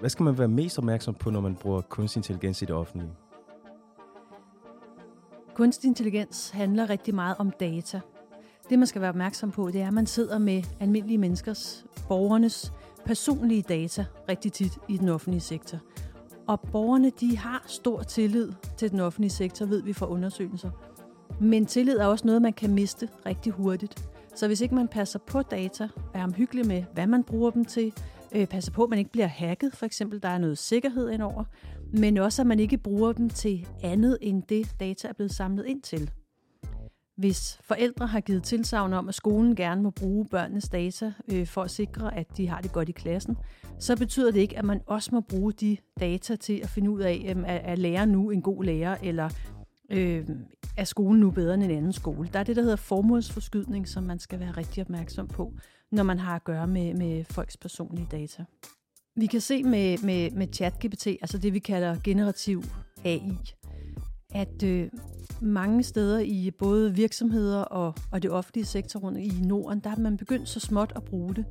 hvad skal man være mest opmærksom på, når man bruger kunstig intelligens i det offentlige? Kunstig intelligens handler rigtig meget om data. Det, man skal være opmærksom på, det er, at man sidder med almindelige menneskers, borgernes personlige data rigtig tit i den offentlige sektor. Og borgerne, de har stor tillid til den offentlige sektor, ved vi fra undersøgelser. Men tillid er også noget, man kan miste rigtig hurtigt. Så hvis ikke man passer på data, er omhyggelig med, hvad man bruger dem til, øh, passer på, at man ikke bliver hacket, for eksempel, der er noget sikkerhed indover, men også, at man ikke bruger dem til andet end det, data er blevet samlet ind til. Hvis forældre har givet tilsavn om, at skolen gerne må bruge børnenes data øh, for at sikre, at de har det godt i klassen, så betyder det ikke, at man også må bruge de data til at finde ud af, øh, er lærer nu en god lærer, eller øh, er skolen nu bedre end en anden skole. Der er det, der hedder formålsforskydning, som man skal være rigtig opmærksom på, når man har at gøre med, med folks personlige data. Vi kan se med, med, med ChatGPT, altså det vi kalder generativ AI, at øh, mange steder i både virksomheder og, og det offentlige sektor rundt i Norden, der har man begyndt så småt at bruge det.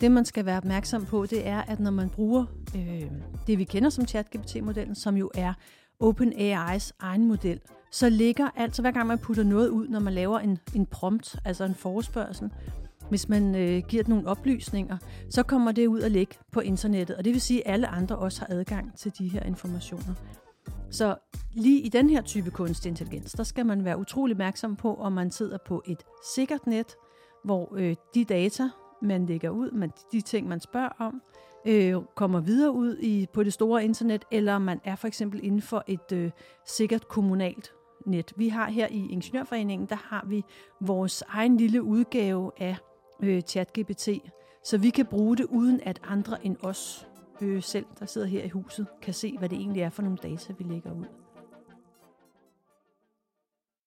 Det, man skal være opmærksom på, det er, at når man bruger øh, det, vi kender som ChatGPT-modellen, som jo er OpenAI's egen model, så ligger altså hver gang man putter noget ud, når man laver en, en prompt, altså en forespørgsel, hvis man øh, giver den nogle oplysninger, så kommer det ud at ligge på internettet, og det vil sige, at alle andre også har adgang til de her informationer. Så lige i den her type kunstig intelligens, der skal man være utrolig opmærksom på, om man sidder på et sikkert net, hvor øh, de data, man lægger ud, man, de ting, man spørger om, øh, kommer videre ud i, på det store internet, eller man er for eksempel inden for et øh, sikkert kommunalt net. Vi har her i Ingeniørforeningen, der har vi vores egen lille udgave af øh, ChatGPT, så vi kan bruge det uden at andre end os øh, selv, der sidder her i huset, kan se, hvad det egentlig er for nogle data, vi lægger ud.